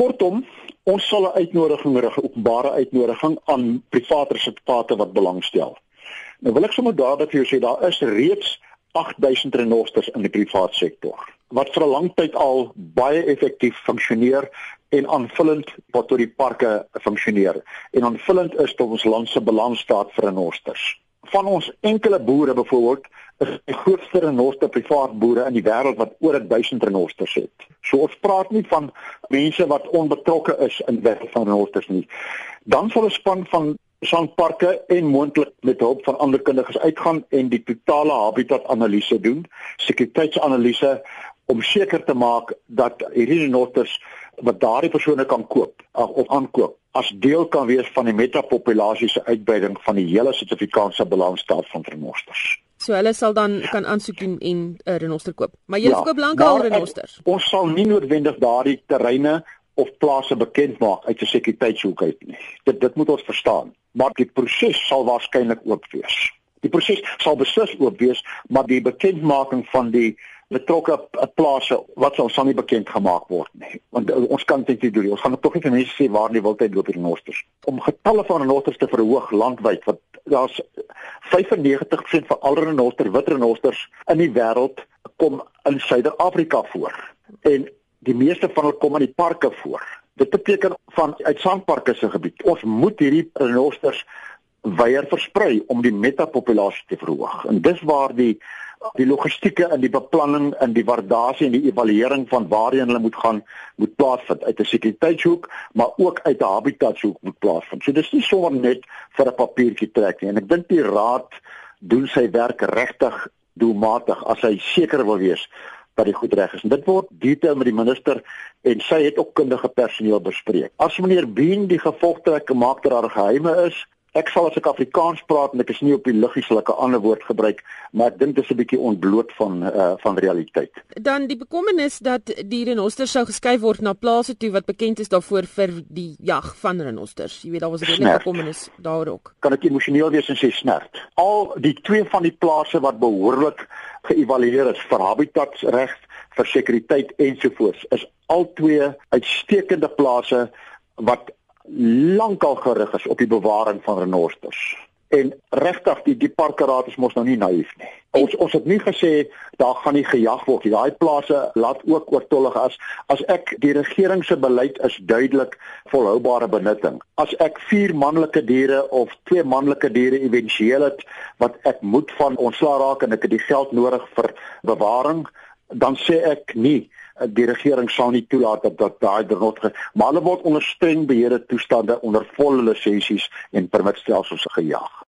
Kortom, ons sal 'n uitnodiging rig, 'n openbare uitnodiging aan private reservate wat belangstel. Nou wil ek sommer dadelik vir jou sê daar is reeds 8000 renosters in die private sektor wat vir 'n lang tyd al baie effektief funksioneer en aanvullend wat tot die parke funksioneer. En aanvullend is tot ons land se balansstaat vir renosters. Van ons enkele boere byvoorbeeld is die grootste renoster privaat boere in die wêreld wat oor 1000 renosters het. So ons praat nie van mense wat onbetrokke is in wêreld van renosters nie. Dan sal 'n span van sandparke en moontlik met hulp van ander kundiges uitgaan en die totale habitat analise doen, sekuriteitsanalise om seker te maak dat hierdie renosters wat daardie persone kan koop of aankoop as deel kan wees van die metapopulasie se uitbreiding van die hele Suid-Afrikaanse balansstaat van renosters. So hulle sal dan kan aansoek doen en 'n uh, renoster koop. Maar jy ja, koop lankal renosters. Ek, ons sal nie noodwendig daardie terreine of plase bekend maak uit 'n sekuriteitshoek uit nie. Dit dit moet ons verstaan. Maar die proses sal waarskynlik oop wees. Die proses sal beslis oop wees, maar die bekendmaking van die betrokke plase wat sal sal nie bekend gemaak word nie. Want uh, ons kan dit nie doen ons gaan tog nie vir mense sê waar die wildheid loop in Nosters om getalle van renosters te verhoog landwyd wat daar's 95% van al renoster wit renosters in die wêreld kom in Suider-Afrika voor. En die meeste van hulle kom in die parke voor. Dit beteken van uit sandparke se gebied ons moet hierdie renosters weier versprei om die metapopulasie te verhoog. En dis waar die die logistieke en die beplanning en die waardasie en die evaluering van waarheen hulle moet gaan moet plaasvind uit 'n sekuriteitshoek maar ook uit 'n habitatshoek moet plaasvind. So dis nie sommer net vir 'n papiertjie trek nie en ek dink die raad doen sy werk regtig doelmatig as hy seker wil wees dat dit goed reg is. En dit word detail met die minister en sy het ook kundige personeel bespreek. As meneer Been die gevolgtrekking maak dat daar geheime is, Ek sal as ek Afrikaans praat en ek is nie op die luggie sal ek 'n ander woord gebruik, maar ek dink dit is 'n bietjie ontbloot van uh, van realiteit. Dan die bekommernis dat die renosters sou geskuif word na plase toe wat bekend is daarvoor vir die jag van renosters. Jy weet daar was 'n redelike bekommernis daar ook. Kan ek emosioneel wees en sê snert. Al die twee van die plase wat behoorlik geëvalueer is vir habitatsreg, vir sekuriteit ensovoorts, is al twee uitstekende plase wat lankal gerig is op die bewaring van renosters. En regtig die die parkeraad is mos nou nie naïef nie. Ons ons het nie gesê daar gaan nie gejag word nie. Daai plase laat ook oortollig as as ek die regering se beleid is duidelik volhoubare benutting. As ek vier manlike diere of twee manlike diere éventueel het wat ek moet van ontslaa raak en ek het die geld nodig vir bewaring, dan sê ek nie die regering sal nie toelaat dat dat daai dronot maar hulle word onder streng beheerde toestande onder volle lisensies en permitstelsels gejaag.